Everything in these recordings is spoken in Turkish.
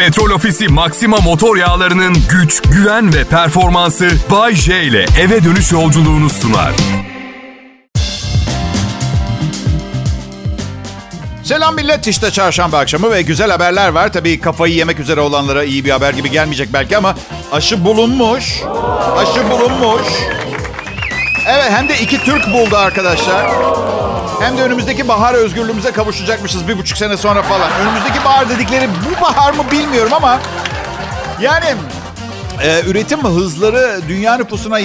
Petrol Ofisi Maxima motor yağlarının güç, güven ve performansı Bay J ile eve dönüş yolculuğunu sunar. Selam millet işte çarşamba akşamı ve güzel haberler var. Tabii kafayı yemek üzere olanlara iyi bir haber gibi gelmeyecek belki ama aşı bulunmuş. Aşı bulunmuş. Evet hem de iki Türk buldu arkadaşlar. Hem de önümüzdeki bahar özgürlüğümüze kavuşacakmışız bir buçuk sene sonra falan. Önümüzdeki bahar dedikleri bu bahar mı bilmiyorum ama... Yani e, üretim hızları dünya nüfusuna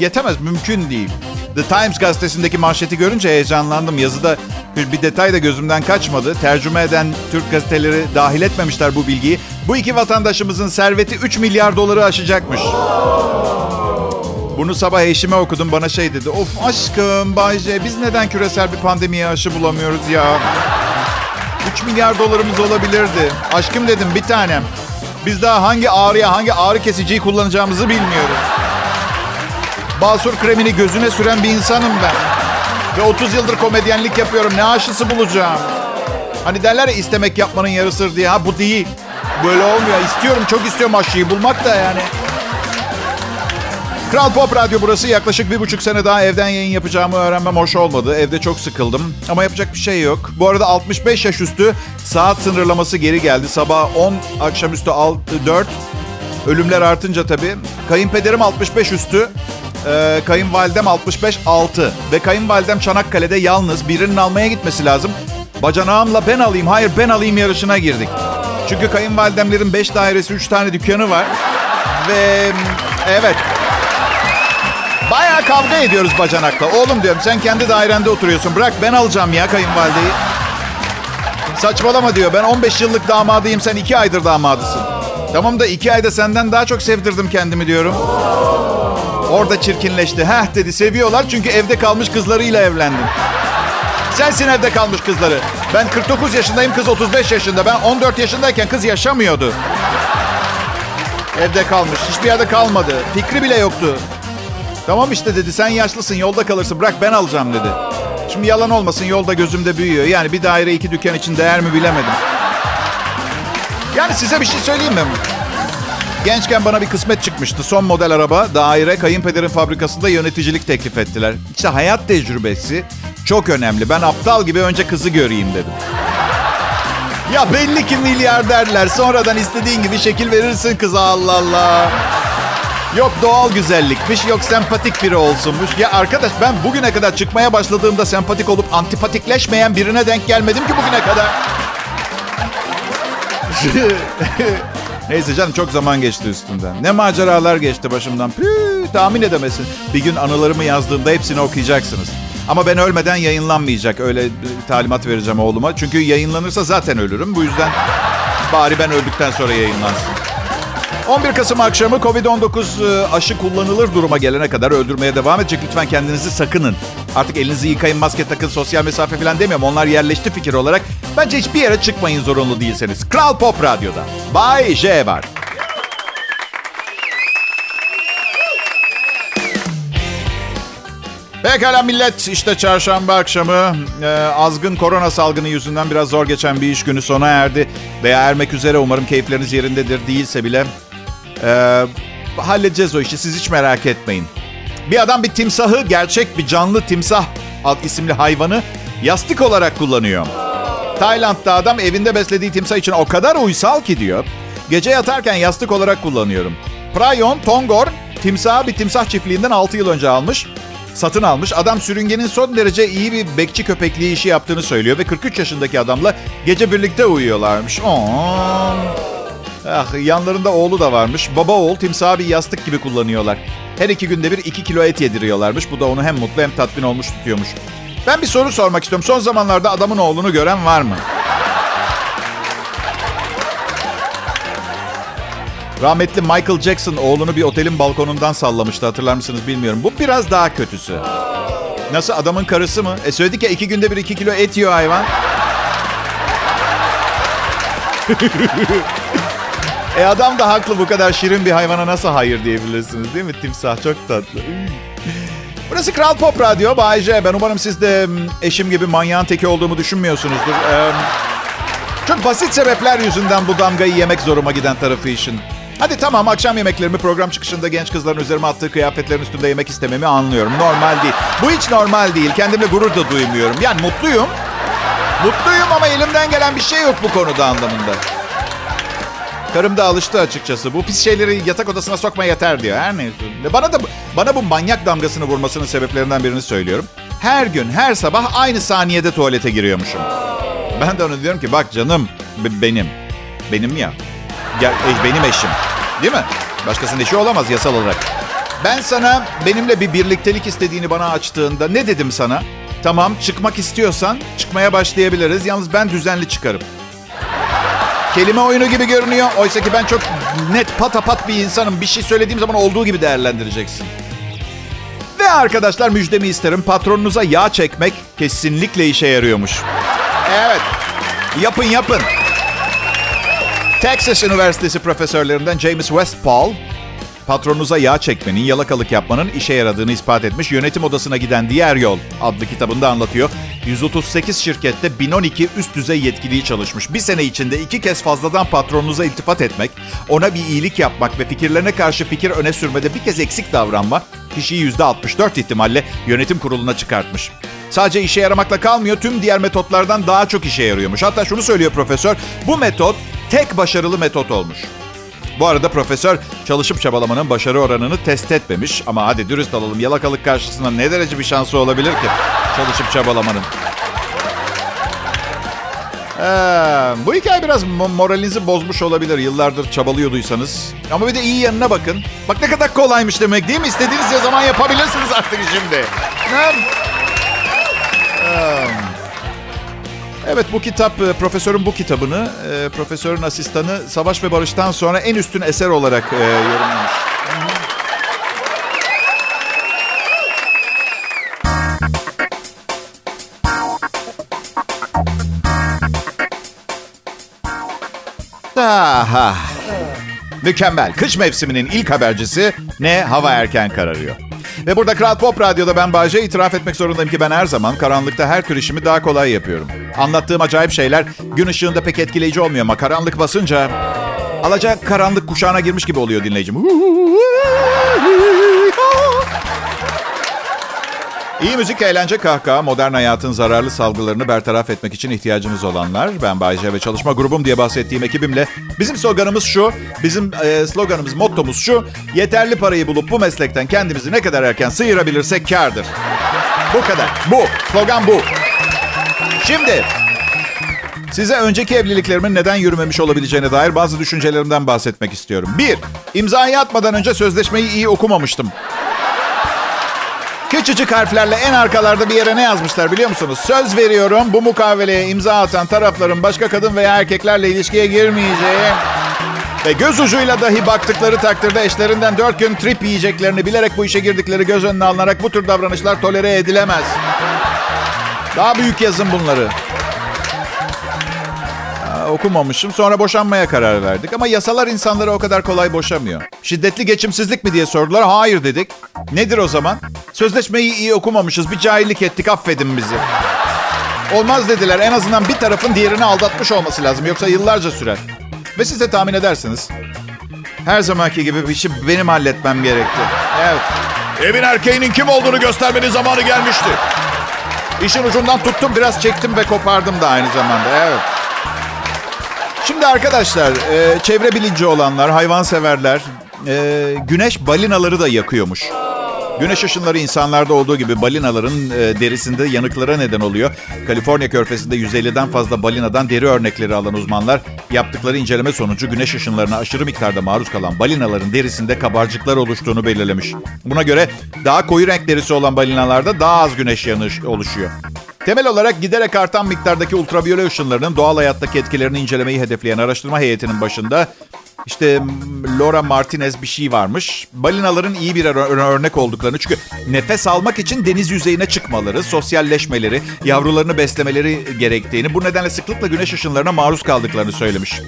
yetemez, mümkün değil. The Times gazetesindeki manşeti görünce heyecanlandım. Yazıda bir, detay da gözümden kaçmadı. Tercüme eden Türk gazeteleri dahil etmemişler bu bilgiyi. Bu iki vatandaşımızın serveti 3 milyar doları aşacakmış. Bunu sabah eşime okudum bana şey dedi. Of aşkım Bayce biz neden küresel bir pandemiye aşı bulamıyoruz ya? 3 milyar dolarımız olabilirdi. Aşkım dedim bir tanem. Biz daha hangi ağrıya hangi ağrı kesiciyi kullanacağımızı bilmiyoruz. Basur kremini gözüne süren bir insanım ben. Ve 30 yıldır komedyenlik yapıyorum. Ne aşısı bulacağım? Hani derler ya istemek yapmanın yarısıdır diye. Ha bu değil. Böyle olmuyor. İstiyorum çok istiyorum aşıyı bulmak da yani. Kral Pop Radyo burası. Yaklaşık bir buçuk sene daha evden yayın yapacağımı öğrenmem hoş olmadı. Evde çok sıkıldım. Ama yapacak bir şey yok. Bu arada 65 yaş üstü saat sınırlaması geri geldi. Sabah 10, akşamüstü 4. Ölümler artınca tabii. Kayınpederim 65 üstü. Ee, kayınvalidem 65 6. Ve kayınvalidem Çanakkale'de yalnız. Birinin almaya gitmesi lazım. Bacanağımla ben alayım, hayır ben alayım yarışına girdik. Çünkü kayınvalidemlerin 5 dairesi, 3 tane dükkanı var. Ve evet Kavga ediyoruz bacanakla. Oğlum diyorum sen kendi dairende oturuyorsun. Bırak ben alacağım ya kayınvalideyi. Saçmalama diyor. Ben 15 yıllık damadıyım. Sen 2 aydır damadısın. Tamam da 2 ayda senden daha çok sevdirdim kendimi diyorum. Orada çirkinleşti. Heh dedi seviyorlar çünkü evde kalmış kızlarıyla evlendim. Sensin evde kalmış kızları. Ben 49 yaşındayım kız 35 yaşında. Ben 14 yaşındayken kız yaşamıyordu. Evde kalmış. Hiçbir yerde kalmadı. Fikri bile yoktu. Tamam işte dedi sen yaşlısın yolda kalırsın bırak ben alacağım dedi. Şimdi yalan olmasın yolda gözümde büyüyor. Yani bir daire iki dükkan için değer mi bilemedim. Yani size bir şey söyleyeyim mi? Gençken bana bir kısmet çıkmıştı. Son model araba, daire, kayınpederin fabrikasında yöneticilik teklif ettiler. İşte hayat tecrübesi çok önemli. Ben aptal gibi önce kızı göreyim dedim. Ya belli ki milyarderler. Sonradan istediğin gibi şekil verirsin kıza Allah Allah. Yok doğal güzellikmiş, yok sempatik biri olsunmuş. Ya arkadaş ben bugüne kadar çıkmaya başladığımda sempatik olup antipatikleşmeyen birine denk gelmedim ki bugüne kadar. Neyse canım çok zaman geçti üstünden. Ne maceralar geçti başımdan. Püh, tahmin edemezsin. Bir gün anılarımı yazdığımda hepsini okuyacaksınız. Ama ben ölmeden yayınlanmayacak. Öyle talimat vereceğim oğluma. Çünkü yayınlanırsa zaten ölürüm. Bu yüzden bari ben öldükten sonra yayınlansın. 11 Kasım akşamı Covid-19 aşı kullanılır duruma gelene kadar öldürmeye devam edecek. Lütfen kendinizi sakının. Artık elinizi yıkayın, maske takın, sosyal mesafe falan demiyorum. Onlar yerleşti fikir olarak. Bence hiçbir yere çıkmayın zorunlu değilseniz. Kral Pop Radyo'da. Bay J var. Pekala millet işte çarşamba akşamı e, azgın korona salgını yüzünden biraz zor geçen bir iş günü sona erdi. Veya ermek üzere umarım keyifleriniz yerindedir değilse bile. E, halledeceğiz o işi siz hiç merak etmeyin. Bir adam bir timsahı gerçek bir canlı timsah alt isimli hayvanı yastık olarak kullanıyor. Tayland'da adam evinde beslediği timsah için o kadar uysal ki diyor. Gece yatarken yastık olarak kullanıyorum. Prayon Tongor timsahı bir timsah çiftliğinden 6 yıl önce almış satın almış. Adam sürüngenin son derece iyi bir bekçi köpekliği işi yaptığını söylüyor ve 43 yaşındaki adamla gece birlikte uyuyorlarmış. Oo. Ah, yanlarında oğlu da varmış. Baba oğul timsahı bir yastık gibi kullanıyorlar. Her iki günde bir iki kilo et yediriyorlarmış. Bu da onu hem mutlu hem tatmin olmuş tutuyormuş. Ben bir soru sormak istiyorum. Son zamanlarda adamın oğlunu gören var mı? Rahmetli Michael Jackson oğlunu bir otelin balkonundan sallamıştı hatırlar mısınız bilmiyorum. Bu biraz daha kötüsü. Nasıl adamın karısı mı? E söyledik ya iki günde bir iki kilo et yiyor hayvan. e adam da haklı bu kadar şirin bir hayvana nasıl hayır diyebilirsiniz değil mi? Timsah çok tatlı. Burası Kral Pop Radyo. Bay. Ben umarım siz de eşim gibi manyağın teki olduğumu düşünmüyorsunuzdur. Ee, Çok basit sebepler yüzünden bu damgayı yemek zoruma giden tarafı işin. Hadi tamam akşam yemeklerimi program çıkışında genç kızların üzerime attığı kıyafetlerin üstünde yemek istememi anlıyorum. Normal değil. Bu hiç normal değil. Kendimle gurur da duymuyorum. Yani mutluyum. Mutluyum ama elimden gelen bir şey yok bu konuda anlamında. Karım da alıştı açıkçası. Bu pis şeyleri yatak odasına sokma yeter diyor. Her neyse. Bana da bana bu manyak damgasını vurmasının sebeplerinden birini söylüyorum. Her gün, her sabah aynı saniyede tuvalete giriyormuşum. Ben de ona diyorum ki bak canım benim. Benim ya. Gel, e, benim eşim. Değil mi? Başkasının eşi olamaz yasal olarak. Ben sana benimle bir birliktelik istediğini bana açtığında ne dedim sana? Tamam çıkmak istiyorsan çıkmaya başlayabiliriz. Yalnız ben düzenli çıkarım. Kelime oyunu gibi görünüyor. Oysa ki ben çok net patapat bir insanım. Bir şey söylediğim zaman olduğu gibi değerlendireceksin. Ve arkadaşlar müjdemi isterim. Patronunuza yağ çekmek kesinlikle işe yarıyormuş. Evet. Yapın yapın. Texas Üniversitesi profesörlerinden James Westphal, patronunuza yağ çekmenin, yalakalık yapmanın işe yaradığını ispat etmiş. Yönetim odasına giden diğer yol adlı kitabında anlatıyor. 138 şirkette 1012 üst düzey yetkiliyi çalışmış. Bir sene içinde iki kez fazladan patronunuza iltifat etmek, ona bir iyilik yapmak ve fikirlerine karşı fikir öne sürmede bir kez eksik davranmak kişiyi %64 ihtimalle yönetim kuruluna çıkartmış. Sadece işe yaramakla kalmıyor, tüm diğer metotlardan daha çok işe yarıyormuş. Hatta şunu söylüyor profesör, bu metot tek başarılı metot olmuş. Bu arada profesör çalışıp çabalamanın başarı oranını test etmemiş. Ama hadi dürüst olalım yalakalık karşısında ne derece bir şansı olabilir ki çalışıp çabalamanın. Ee, bu hikaye biraz moralinizi bozmuş olabilir yıllardır çabalıyorduysanız. Ama bir de iyi yanına bakın. Bak ne kadar kolaymış demek değil mi? İstediğiniz zaman yapabilirsiniz artık şimdi. Ne? Ee, Evet bu kitap, e, profesörün bu kitabını, e, profesörün asistanı Savaş ve Barış'tan sonra en üstün eser olarak e, yorumlamış. Aha. Mükemmel. Kış mevsiminin ilk habercisi ne? Hava erken kararıyor. Ve burada Kral Pop Radyo'da ben Bayce itiraf etmek zorundayım ki ben her zaman karanlıkta her tür işimi daha kolay yapıyorum. Anlattığım acayip şeyler gün ışığında pek etkileyici olmuyor ama karanlık basınca alacak karanlık kuşağına girmiş gibi oluyor dinleyicim. İyi müzik, eğlence, kahkaha, modern hayatın zararlı salgılarını bertaraf etmek için ihtiyacınız olanlar. Ben Bayce ve çalışma grubum diye bahsettiğim ekibimle. Bizim sloganımız şu, bizim e, sloganımız, mottomuz şu. Yeterli parayı bulup bu meslekten kendimizi ne kadar erken sıyırabilirsek kardır. Bu kadar. Bu. Slogan bu. Şimdi Size önceki evliliklerimin neden yürümemiş olabileceğine dair bazı düşüncelerimden bahsetmek istiyorum. Bir, imzayı atmadan önce sözleşmeyi iyi okumamıştım. Küçücük harflerle en arkalarda bir yere ne yazmışlar biliyor musunuz? Söz veriyorum bu mukaveleye imza atan tarafların başka kadın veya erkeklerle ilişkiye girmeyeceği ve göz ucuyla dahi baktıkları takdirde eşlerinden dört gün trip yiyeceklerini bilerek bu işe girdikleri göz önüne alınarak bu tür davranışlar tolere edilemez. Daha büyük yazın bunları okumamışım. Sonra boşanmaya karar verdik. Ama yasalar insanları o kadar kolay boşamıyor. Şiddetli geçimsizlik mi diye sordular. Hayır dedik. Nedir o zaman? Sözleşmeyi iyi okumamışız. Bir cahillik ettik. Affedin bizi. Olmaz dediler. En azından bir tarafın diğerini aldatmış olması lazım. Yoksa yıllarca sürer. Ve siz de tahmin edersiniz. Her zamanki gibi bir işi benim halletmem gerekti. Evet. Evin erkeğinin kim olduğunu göstermenin zamanı gelmişti. İşin ucundan tuttum, biraz çektim ve kopardım da aynı zamanda. Evet. Şimdi arkadaşlar, e, çevre bilinci olanlar, hayvanseverler, e, güneş balinaları da yakıyormuş. Güneş ışınları insanlarda olduğu gibi balinaların e, derisinde yanıklara neden oluyor. Kaliforniya körfezinde 150'den fazla balinadan deri örnekleri alan uzmanlar yaptıkları inceleme sonucu güneş ışınlarına aşırı miktarda maruz kalan balinaların derisinde kabarcıklar oluştuğunu belirlemiş. Buna göre daha koyu renk derisi olan balinalarda daha az güneş yanığı oluşuyor. Temel olarak giderek artan miktardaki ultraviyole ışınlarının doğal hayattaki etkilerini incelemeyi hedefleyen araştırma heyetinin başında işte Laura Martinez bir şey varmış. Balinaların iyi bir örnek olduklarını çünkü nefes almak için deniz yüzeyine çıkmaları, sosyalleşmeleri, yavrularını beslemeleri gerektiğini, bu nedenle sıklıkla güneş ışınlarına maruz kaldıklarını söylemiş.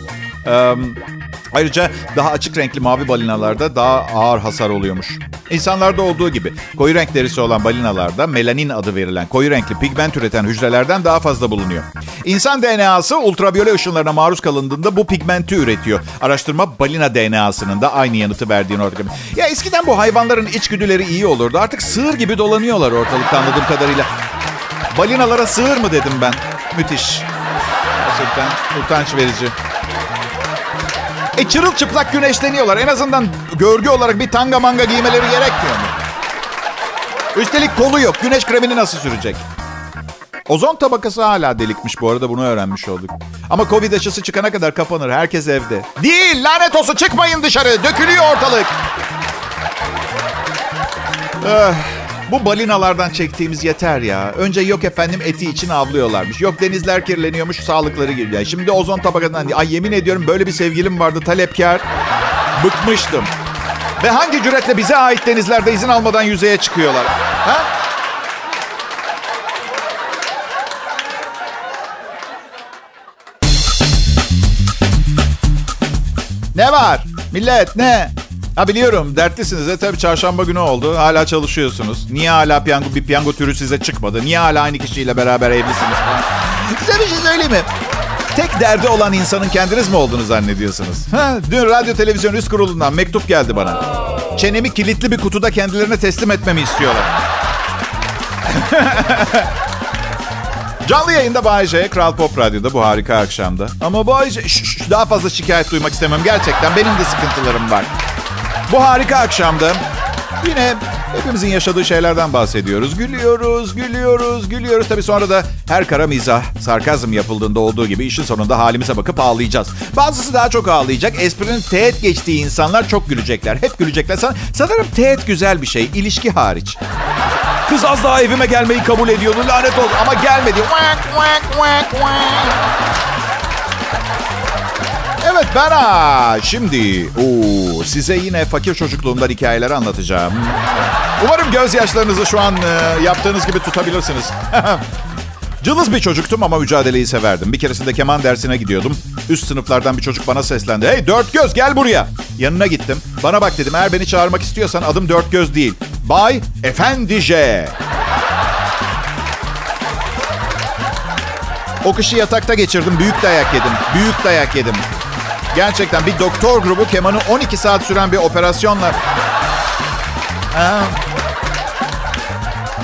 Ayrıca daha açık renkli mavi balinalarda daha ağır hasar oluyormuş. İnsanlarda olduğu gibi koyu renk derisi olan balinalarda melanin adı verilen koyu renkli pigment üreten hücrelerden daha fazla bulunuyor. İnsan DNA'sı ultraviyole ışınlarına maruz kalındığında bu pigmenti üretiyor. Araştırma balina DNA'sının da aynı yanıtı verdiğini ortaya Ya eskiden bu hayvanların içgüdüleri iyi olurdu. Artık sığır gibi dolanıyorlar ortalıkta anladığım kadarıyla. Balinalara sığır mı dedim ben. Müthiş. Gerçekten utanç verici. E çırılçıplak güneşleniyorlar. En azından görgü olarak bir tanga manga giymeleri gerekmiyor mu? Üstelik kolu yok. Güneş kremini nasıl sürecek? Ozon tabakası hala delikmiş bu arada bunu öğrenmiş olduk. Ama Covid aşısı çıkana kadar kapanır. Herkes evde. Değil lanet olsun çıkmayın dışarı. Dökülüyor ortalık. Eh, bu balinalardan çektiğimiz yeter ya. Önce yok efendim eti için avlıyorlarmış. Yok denizler kirleniyormuş sağlıkları geliyor. Şimdi ozon tabakasından ay yemin ediyorum böyle bir sevgilim vardı talepkar. Bıkmıştım. Ve hangi cüretle bize ait denizlerde izin almadan yüzeye çıkıyorlar? Ha? Ne var? Millet ne? Ha biliyorum dertlisiniz. E tabii çarşamba günü oldu. Hala çalışıyorsunuz. Niye hala piyango, bir piyango türü size çıkmadı? Niye hala aynı kişiyle beraber evlisiniz? Size bir şey söyleyeyim mi? Tek derdi olan insanın kendiniz mi olduğunu zannediyorsunuz? Ha, dün radyo televizyon üst kurulundan mektup geldi bana. Çenemi kilitli bir kutuda kendilerine teslim etmemi istiyorlar. Canlı yayında Bay Kral Pop Radyo'da bu harika akşamda. Ama Bay daha fazla şikayet duymak istemem. Gerçekten benim de sıkıntılarım var. Bu harika akşamda yine hepimizin yaşadığı şeylerden bahsediyoruz. Gülüyoruz, gülüyoruz, gülüyoruz. Tabii sonra da her kara mizah, sarkazm yapıldığında olduğu gibi işin sonunda halimize bakıp ağlayacağız. Bazısı daha çok ağlayacak. Esprinin teğet geçtiği insanlar çok gülecekler. Hep gülecekler. San- Sanırım teğet güzel bir şey, ilişki hariç. Kız az daha evime gelmeyi kabul ediyordu. Lanet olsun ama gelmedi. Evet ben ha. Şimdi oo, size yine fakir çocukluğumdan hikayeler anlatacağım. Umarım gözyaşlarınızı şu an e, yaptığınız gibi tutabilirsiniz. Cılız bir çocuktum ama mücadeleyi severdim. Bir keresinde keman dersine gidiyordum. Üst sınıflardan bir çocuk bana seslendi. Hey dört göz gel buraya. Yanına gittim. Bana bak dedim eğer beni çağırmak istiyorsan adım dört göz değil. Bay Efendi J. O kışı yatakta geçirdim. Büyük dayak yedim. Büyük dayak yedim. Gerçekten bir doktor grubu kemanı 12 saat süren bir operasyonla... Ha.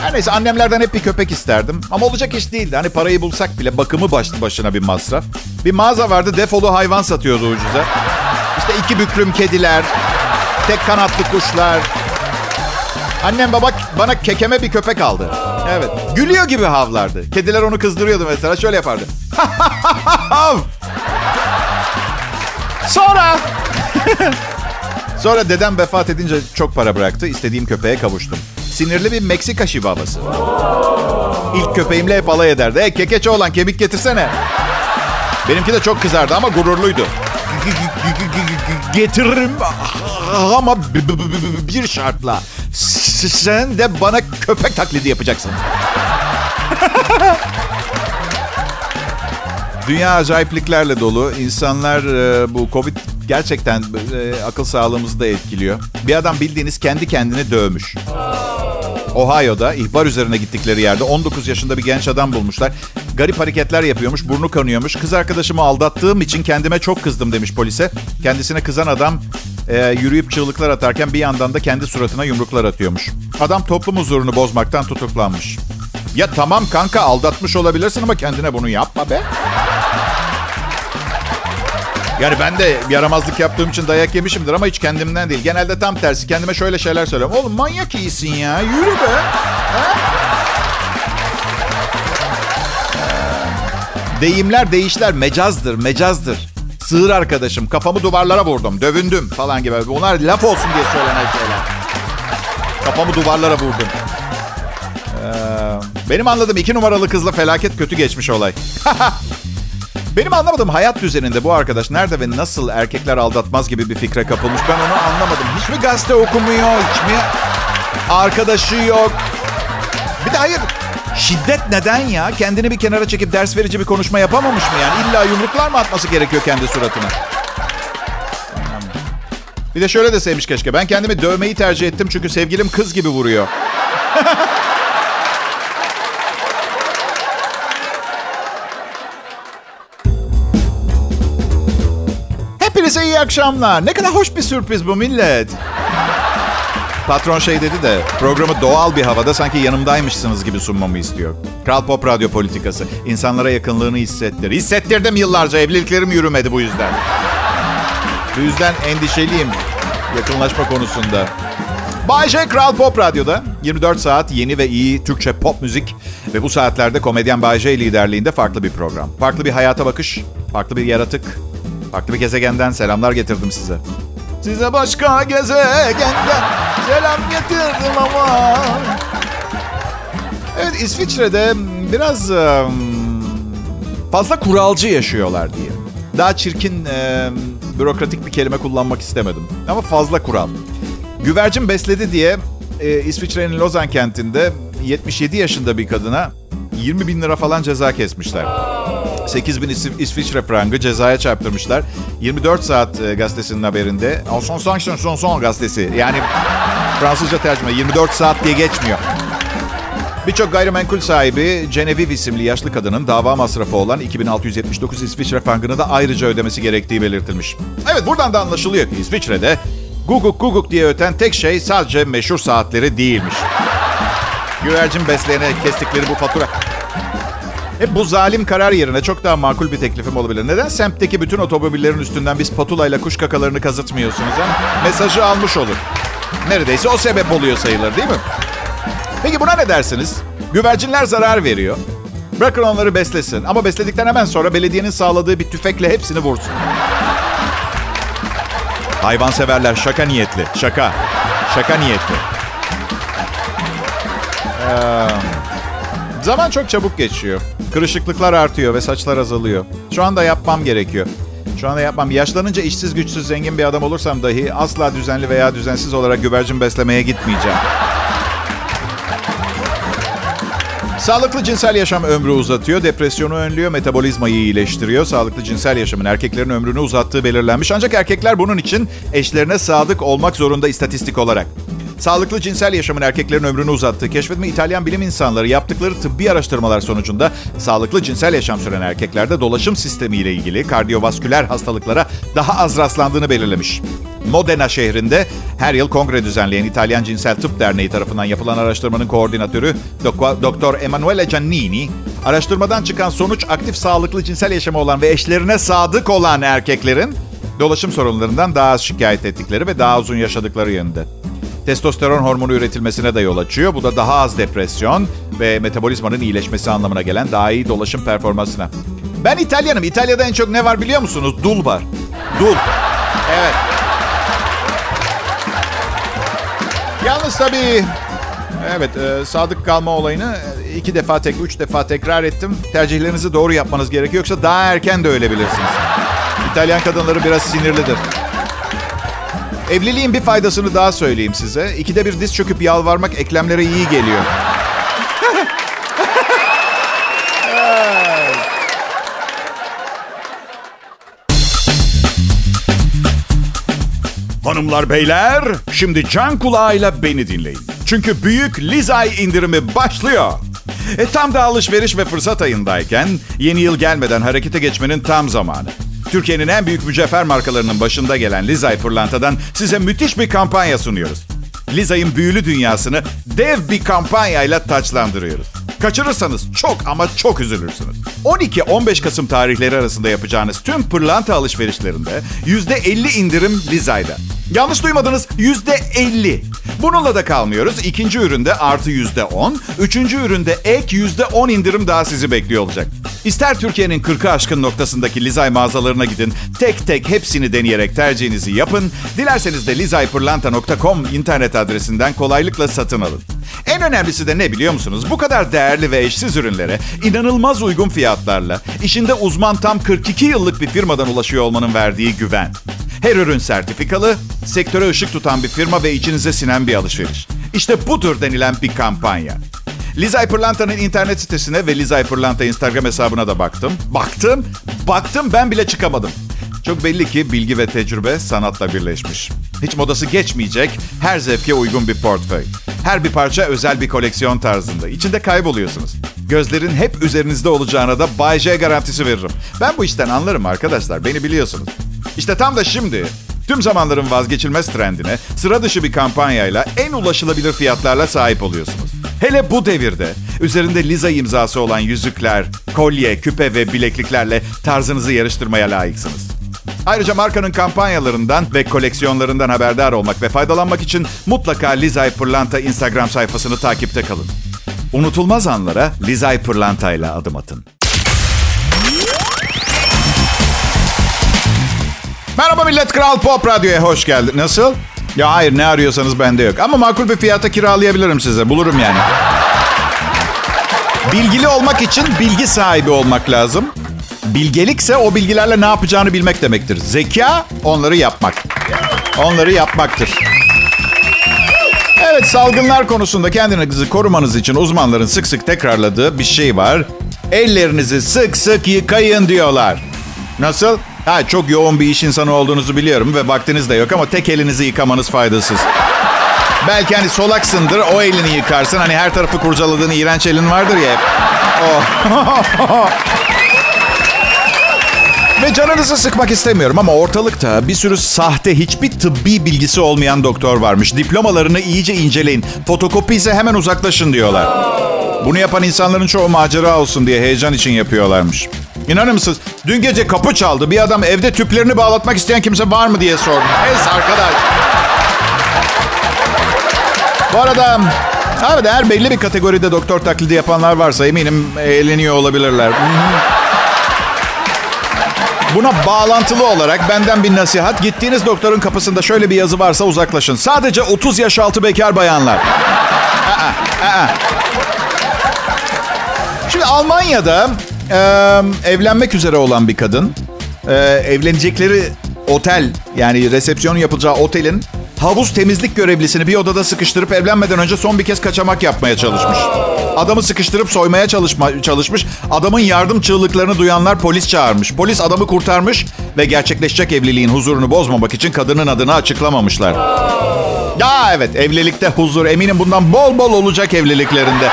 Her neyse annemlerden hep bir köpek isterdim. Ama olacak iş değildi. Hani parayı bulsak bile bakımı başlı başına bir masraf. Bir mağaza vardı defolu hayvan satıyordu ucuza. İşte iki büklüm kediler, tek kanatlı kuşlar. Annem baba bana kekeme bir köpek aldı. Evet. Gülüyor gibi havlardı. Kediler onu kızdırıyordu mesela. Şöyle yapardı. Sonra... Sonra dedem vefat edince çok para bıraktı. İstediğim köpeğe kavuştum. Sinirli bir Meksika şivabası. İlk köpeğimle hep alay ederdi. Hey kekeçe olan kemik getirsene. Benimki de çok kızardı ama gururluydu. Getiririm ama bir şartla. Sen de bana köpek taklidi yapacaksın. Dünya acayipliklerle dolu. İnsanlar e, bu Covid gerçekten e, akıl sağlığımızı da etkiliyor. Bir adam bildiğiniz kendi kendini dövmüş. Ohio'da ihbar üzerine gittikleri yerde 19 yaşında bir genç adam bulmuşlar. Garip hareketler yapıyormuş, burnu kanıyormuş. Kız arkadaşımı aldattığım için kendime çok kızdım demiş polise. Kendisine kızan adam e, yürüyüp çığlıklar atarken bir yandan da kendi suratına yumruklar atıyormuş. Adam toplum huzurunu bozmaktan tutuklanmış. Ya tamam kanka aldatmış olabilirsin ama kendine bunu yapma be. Yani ben de yaramazlık yaptığım için dayak yemişimdir ama hiç kendimden değil. Genelde tam tersi. Kendime şöyle şeyler söylüyorum. Oğlum manyak iyisin ya. Yürü be. Ha? Deyimler, değişler mecazdır, mecazdır. Sığır arkadaşım, kafamı duvarlara vurdum, dövündüm falan gibi. Bunlar laf olsun diye söylenen şeyler. Kafamı duvarlara vurdum. Ee, benim anladığım iki numaralı kızla felaket kötü geçmiş olay. Benim anlamadığım hayat düzeninde bu arkadaş nerede ve nasıl erkekler aldatmaz gibi bir fikre kapılmış. Ben onu anlamadım. Hiç mi gazete okumuyor? Hiç mi arkadaşı yok? Bir de hayır. Şiddet neden ya? Kendini bir kenara çekip ders verici bir konuşma yapamamış mı yani? İlla yumruklar mı atması gerekiyor kendi suratına? Bir de şöyle de sevmiş keşke. Ben kendimi dövmeyi tercih ettim çünkü sevgilim kız gibi vuruyor. iyi akşamlar. Ne kadar hoş bir sürpriz bu millet. Patron şey dedi de programı doğal bir havada sanki yanımdaymışsınız gibi sunmamı istiyor. Kral Pop Radyo politikası. İnsanlara yakınlığını hissettir. Hissettirdim yıllarca. Evliliklerim yürümedi bu yüzden. Bu yüzden endişeliyim yakınlaşma konusunda. Bay J Kral Pop Radyo'da 24 saat yeni ve iyi Türkçe pop müzik ve bu saatlerde komedyen Bay J liderliğinde farklı bir program. Farklı bir hayata bakış, farklı bir yaratık, farklı bir gezegenden selamlar getirdim size. Size başka gezegenden selam getirdim ama. Evet İsviçre'de biraz fazla kuralcı yaşıyorlar diye. Daha çirkin, e, bürokratik bir kelime kullanmak istemedim. Ama fazla kural. Güvercin besledi diye e, İsviçre'nin Lozan kentinde 77 yaşında bir kadına 20 bin lira falan ceza kesmişler. 8 bin İs- İsviçre frangı cezaya çarptırmışlar. 24 saat e, gazetesinin haberinde. Son son son son son gazetesi. Yani Fransızca tercüme 24 saat diye geçmiyor. Birçok gayrimenkul sahibi Genevieve isimli yaşlı kadının dava masrafı olan 2679 İsviçre frangını da ayrıca ödemesi gerektiği belirtilmiş. Evet buradan da anlaşılıyor ki İsviçre'de guguk guguk diye öten tek şey sadece meşhur saatleri değilmiş. Güvercin besleyene kestikleri bu fatura. E bu zalim karar yerine çok daha makul bir teklifim olabilir. Neden semtteki bütün otomobillerin üstünden biz patulayla kuş kakalarını kazıtmıyorsunuz? Hem mesajı almış olur. Neredeyse o sebep oluyor sayılır değil mi? Peki buna ne dersiniz? Güvercinler zarar veriyor. Bırakın onları beslesin. Ama besledikten hemen sonra belediyenin sağladığı bir tüfekle hepsini vursun. Hayvanseverler şaka niyetli. Şaka. Şaka niyetli. Ee, zaman çok çabuk geçiyor. Kırışıklıklar artıyor ve saçlar azalıyor. Şu anda yapmam gerekiyor. Şu anda yapmam. Yaşlanınca işsiz güçsüz zengin bir adam olursam dahi asla düzenli veya düzensiz olarak güvercin beslemeye gitmeyeceğim. Sağlıklı cinsel yaşam ömrü uzatıyor, depresyonu önlüyor, metabolizmayı iyileştiriyor. Sağlıklı cinsel yaşamın erkeklerin ömrünü uzattığı belirlenmiş. Ancak erkekler bunun için eşlerine sadık olmak zorunda istatistik olarak. Sağlıklı cinsel yaşamın erkeklerin ömrünü uzattığı keşfetme İtalyan bilim insanları yaptıkları tıbbi araştırmalar sonucunda sağlıklı cinsel yaşam süren erkeklerde dolaşım sistemi ile ilgili kardiyovasküler hastalıklara daha az rastlandığını belirlemiş. Modena şehrinde her yıl kongre düzenleyen İtalyan Cinsel Tıp Derneği tarafından yapılan araştırmanın koordinatörü Dok- Doktor Emanuele Giannini, araştırmadan çıkan sonuç aktif sağlıklı cinsel yaşamı olan ve eşlerine sadık olan erkeklerin dolaşım sorunlarından daha az şikayet ettikleri ve daha uzun yaşadıkları yönünde. Testosteron hormonu üretilmesine de yol açıyor. Bu da daha az depresyon ve metabolizmanın iyileşmesi anlamına gelen daha iyi dolaşım performansına. Ben İtalyanım. İtalya'da en çok ne var biliyor musunuz? Dul var. Dul. Evet. Yalnız tabii evet e, sadık kalma olayını e, iki defa tek üç defa tekrar ettim. Tercihlerinizi doğru yapmanız gerekiyor yoksa daha erken de ölebilirsiniz. İtalyan kadınları biraz sinirlidir. Evliliğin bir faydasını daha söyleyeyim size. İkide bir diz çöküp yalvarmak eklemlere iyi geliyor. Hanımlar beyler, şimdi can kulağıyla beni dinleyin. Çünkü büyük Lizay indirimi başlıyor. E, tam da alışveriş ve fırsat ayındayken yeni yıl gelmeden harekete geçmenin tam zamanı. Türkiye'nin en büyük mücevher markalarının başında gelen Lizay Pırlanta'dan size müthiş bir kampanya sunuyoruz. Lizay'ın büyülü dünyasını dev bir kampanyayla taçlandırıyoruz. Kaçırırsanız çok ama çok üzülürsünüz. 12-15 Kasım tarihleri arasında yapacağınız tüm pırlanta alışverişlerinde %50 indirim Lizay'da. Yanlış duymadınız %50. Bununla da kalmıyoruz. İkinci üründe artı %10, üçüncü üründe ek %10 indirim daha sizi bekliyor olacak. İster Türkiye'nin 40'ı aşkın noktasındaki Lizay mağazalarına gidin. Tek tek hepsini deneyerek tercihinizi yapın. Dilerseniz de lizaypırlanta.com internet adresinden kolaylıkla satın alın. En önemlisi de ne biliyor musunuz? Bu kadar değerli ve eşsiz ürünlere inanılmaz uygun fiyatlarla işinde uzman tam 42 yıllık bir firmadan ulaşıyor olmanın verdiği güven. Her ürün sertifikalı, sektöre ışık tutan bir firma ve içinize sinen bir alışveriş. İşte budur denilen bir kampanya. Lizay Pırlanta'nın internet sitesine ve Lizay Pırlanta Instagram hesabına da baktım. Baktım, baktım ben bile çıkamadım. Çok belli ki bilgi ve tecrübe sanatla birleşmiş. Hiç modası geçmeyecek, her zevke uygun bir portföy. Her bir parça özel bir koleksiyon tarzında. İçinde kayboluyorsunuz. Gözlerin hep üzerinizde olacağına da Bay J garantisi veririm. Ben bu işten anlarım arkadaşlar, beni biliyorsunuz. İşte tam da şimdi tüm zamanların vazgeçilmez trendine sıra dışı bir kampanyayla en ulaşılabilir fiyatlarla sahip oluyorsunuz. Hele bu devirde üzerinde Liza imzası olan yüzükler, kolye, küpe ve bilekliklerle tarzınızı yarıştırmaya layıksınız. Ayrıca markanın kampanyalarından ve koleksiyonlarından haberdar olmak ve faydalanmak için mutlaka Lizay Pırlanta Instagram sayfasını takipte kalın. Unutulmaz anlara Lizay Pırlanta ile adım atın. Merhaba millet, Kral Pop Radyo'ya hoş geldin. Nasıl? Ya hayır ne arıyorsanız bende yok. Ama makul bir fiyata kiralayabilirim size. Bulurum yani. Bilgili olmak için bilgi sahibi olmak lazım. Bilgelikse o bilgilerle ne yapacağını bilmek demektir. Zeka onları yapmak. Onları yapmaktır. Evet salgınlar konusunda kendinizi korumanız için uzmanların sık sık tekrarladığı bir şey var. Ellerinizi sık sık yıkayın diyorlar. Nasıl? Ha, çok yoğun bir iş insanı olduğunuzu biliyorum ve vaktiniz de yok ama tek elinizi yıkamanız faydasız. Belki hani solaksındır, o elini yıkarsın. Hani her tarafı kurcaladığın iğrenç elin vardır ya. Oh. Ve canınızı sıkmak istemiyorum ama ortalıkta bir sürü sahte hiçbir tıbbi bilgisi olmayan doktor varmış. Diplomalarını iyice inceleyin. Fotokopi ise hemen uzaklaşın diyorlar. Bunu yapan insanların çoğu macera olsun diye heyecan için yapıyorlarmış. İnanır mısınız? Dün gece kapı çaldı. Bir adam evde tüplerini bağlatmak isteyen kimse var mı diye sordu. Es arkadaş. Bu arada evet eğer belli bir kategoride doktor taklidi yapanlar varsa eminim eğleniyor olabilirler. Buna bağlantılı olarak benden bir nasihat. Gittiğiniz doktorun kapısında şöyle bir yazı varsa uzaklaşın. Sadece 30 yaş altı bekar bayanlar. Aa, aa. Şimdi Almanya'da e, evlenmek üzere olan bir kadın e, evlenecekleri otel yani resepsiyon yapılacağı otelin havuz temizlik görevlisini bir odada sıkıştırıp evlenmeden önce son bir kez kaçamak yapmaya çalışmış. Adamı sıkıştırıp soymaya çalışma, çalışmış. Adamın yardım çığlıklarını duyanlar polis çağırmış. Polis adamı kurtarmış ve gerçekleşecek evliliğin huzurunu bozmamak için kadının adını açıklamamışlar. Ya evet evlilikte huzur. Eminim bundan bol bol olacak evliliklerinde.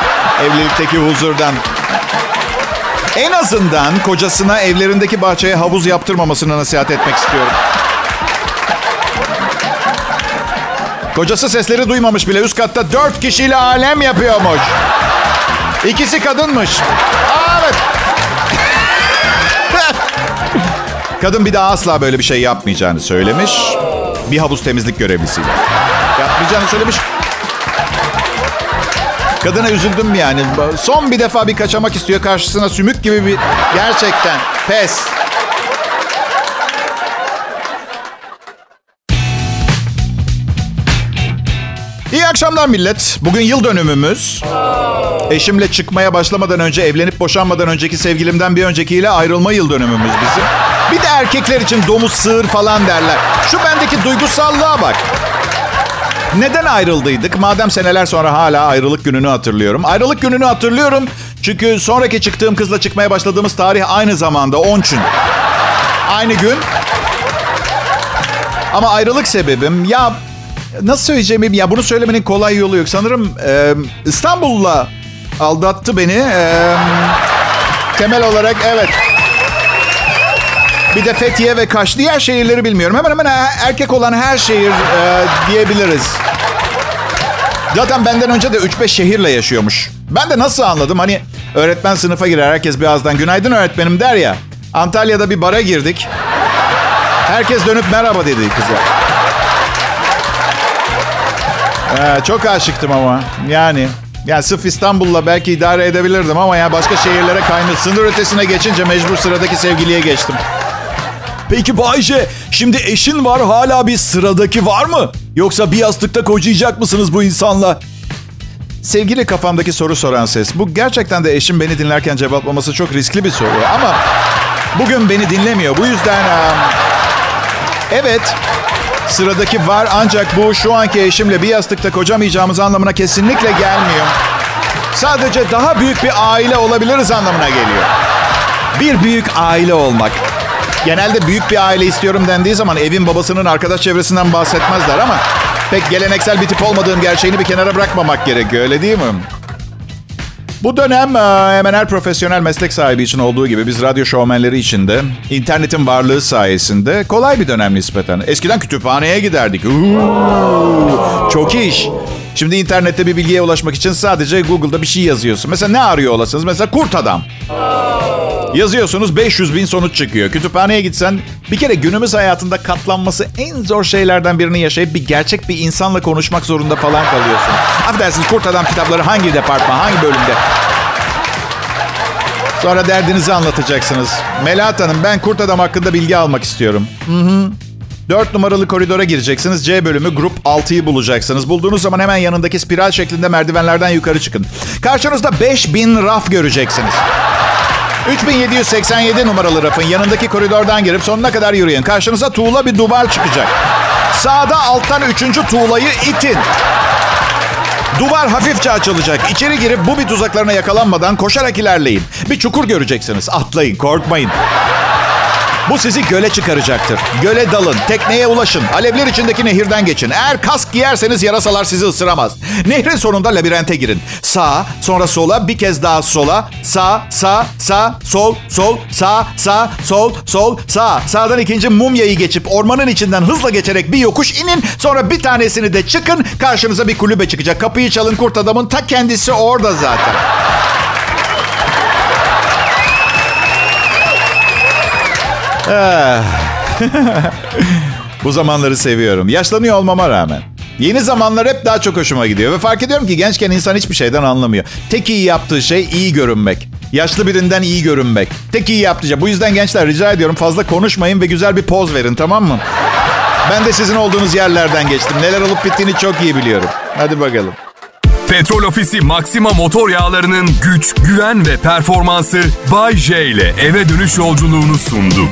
Evlilikteki huzurdan. En azından kocasına evlerindeki bahçeye havuz yaptırmamasını nasihat etmek istiyorum. Kocası sesleri duymamış bile. Üst katta dört kişiyle alem yapıyormuş. İkisi kadınmış. Aa, evet. Kadın bir daha asla böyle bir şey yapmayacağını söylemiş. Bir havuz temizlik görevlisiyle. Yapmayacağını söylemiş. Kadına üzüldüm yani. Son bir defa bir kaçamak istiyor. Karşısına sümük gibi bir... Gerçekten. Pes. İyi akşamlar millet. Bugün yıl dönümümüz. Eşimle çıkmaya başlamadan önce, evlenip boşanmadan önceki sevgilimden bir öncekiyle ayrılma yıl dönümümüz bizim. Bir de erkekler için domuz, sığır falan derler. Şu bendeki duygusallığa bak. Neden ayrıldıydık? Madem seneler sonra hala ayrılık gününü hatırlıyorum. Ayrılık gününü hatırlıyorum çünkü sonraki çıktığım kızla çıkmaya başladığımız tarih aynı zamanda 10 gün. Aynı gün. Ama ayrılık sebebim ya nasıl söyleyeceğim ya bunu söylemenin kolay yolu yok. Sanırım e, İstanbul'la aldattı beni. E, temel olarak evet. Bir de Fethiye ve Kaş. Diğer şehirleri bilmiyorum. Hemen hemen erkek olan her şehir e, diyebiliriz. Zaten benden önce de 3-5 şehirle yaşıyormuş. Ben de nasıl anladım? Hani öğretmen sınıfa girer herkes birazdan günaydın öğretmenim der ya. Antalya'da bir bara girdik. Herkes dönüp merhaba dedi kıza. Ee, çok aşıktım ama yani. Yani sırf İstanbul'la belki idare edebilirdim ama ya başka şehirlere kaymış. Sınır ötesine geçince mecbur sıradaki sevgiliye geçtim. Peki Bayce, şimdi eşin var hala bir sıradaki var mı? Yoksa bir yastıkta kocayacak mısınız bu insanla? Sevgili kafamdaki soru soran ses. Bu gerçekten de eşim beni dinlerken cevaplaması çok riskli bir soru. Ama bugün beni dinlemiyor. Bu yüzden... Evet, sıradaki var ancak bu şu anki eşimle bir yastıkta kocamayacağımız anlamına kesinlikle gelmiyor. Sadece daha büyük bir aile olabiliriz anlamına geliyor. Bir büyük aile olmak Genelde büyük bir aile istiyorum dendiği zaman evin babasının arkadaş çevresinden bahsetmezler ama pek geleneksel bir tip olmadığım gerçeğini bir kenara bırakmamak gerekiyor öyle değil mi? Bu dönem hemen her profesyonel meslek sahibi için olduğu gibi biz radyo şovmenleri için de internetin varlığı sayesinde kolay bir dönem nispeten. Eskiden kütüphaneye giderdik. Uuu, çok iş. Şimdi internette bir bilgiye ulaşmak için sadece Google'da bir şey yazıyorsun. Mesela ne arıyor olasınız? Mesela kurt adam. Yazıyorsunuz 500 bin sonuç çıkıyor. Kütüphaneye gitsen bir kere günümüz hayatında katlanması en zor şeylerden birini yaşayıp bir gerçek bir insanla konuşmak zorunda falan kalıyorsun. Affedersiniz kurt adam kitapları hangi departman, hangi bölümde? Sonra derdinizi anlatacaksınız. Melahat Hanım ben kurt adam hakkında bilgi almak istiyorum. Hı hı. 4 numaralı koridora gireceksiniz. C bölümü grup 6'yı bulacaksınız. Bulduğunuz zaman hemen yanındaki spiral şeklinde merdivenlerden yukarı çıkın. Karşınızda 5000 raf göreceksiniz. 3787 numaralı rafın yanındaki koridordan girip sonuna kadar yürüyün. Karşınıza tuğla bir duvar çıkacak. Sağda alttan üçüncü tuğlayı itin. Duvar hafifçe açılacak. İçeri girip bu bir tuzaklarına yakalanmadan koşarak ilerleyin. Bir çukur göreceksiniz. Atlayın, korkmayın. Bu sizi göle çıkaracaktır. Göle dalın, tekneye ulaşın, alevler içindeki nehirden geçin. Eğer kask giyerseniz yarasalar sizi ısıramaz. Nehrin sonunda labirente girin. Sağa, sonra sola, bir kez daha sola. Sağ, sağ, sağ, sol, sol, sağ, sağ, sol, sol, sağ. Sağdan ikinci mumyayı geçip ormanın içinden hızla geçerek bir yokuş inin. Sonra bir tanesini de çıkın. Karşınıza bir kulübe çıkacak. Kapıyı çalın kurt adamın ta kendisi orada zaten. Bu zamanları seviyorum. Yaşlanıyor olmama rağmen. Yeni zamanlar hep daha çok hoşuma gidiyor. Ve fark ediyorum ki gençken insan hiçbir şeyden anlamıyor. Tek iyi yaptığı şey iyi görünmek. Yaşlı birinden iyi görünmek. Tek iyi yaptığı şey. Bu yüzden gençler rica ediyorum fazla konuşmayın ve güzel bir poz verin tamam mı? Ben de sizin olduğunuz yerlerden geçtim. Neler olup bittiğini çok iyi biliyorum. Hadi bakalım. Petrol Ofisi Maxima motor yağlarının güç, güven ve performansı Bay J ile eve dönüş yolculuğunu sundu.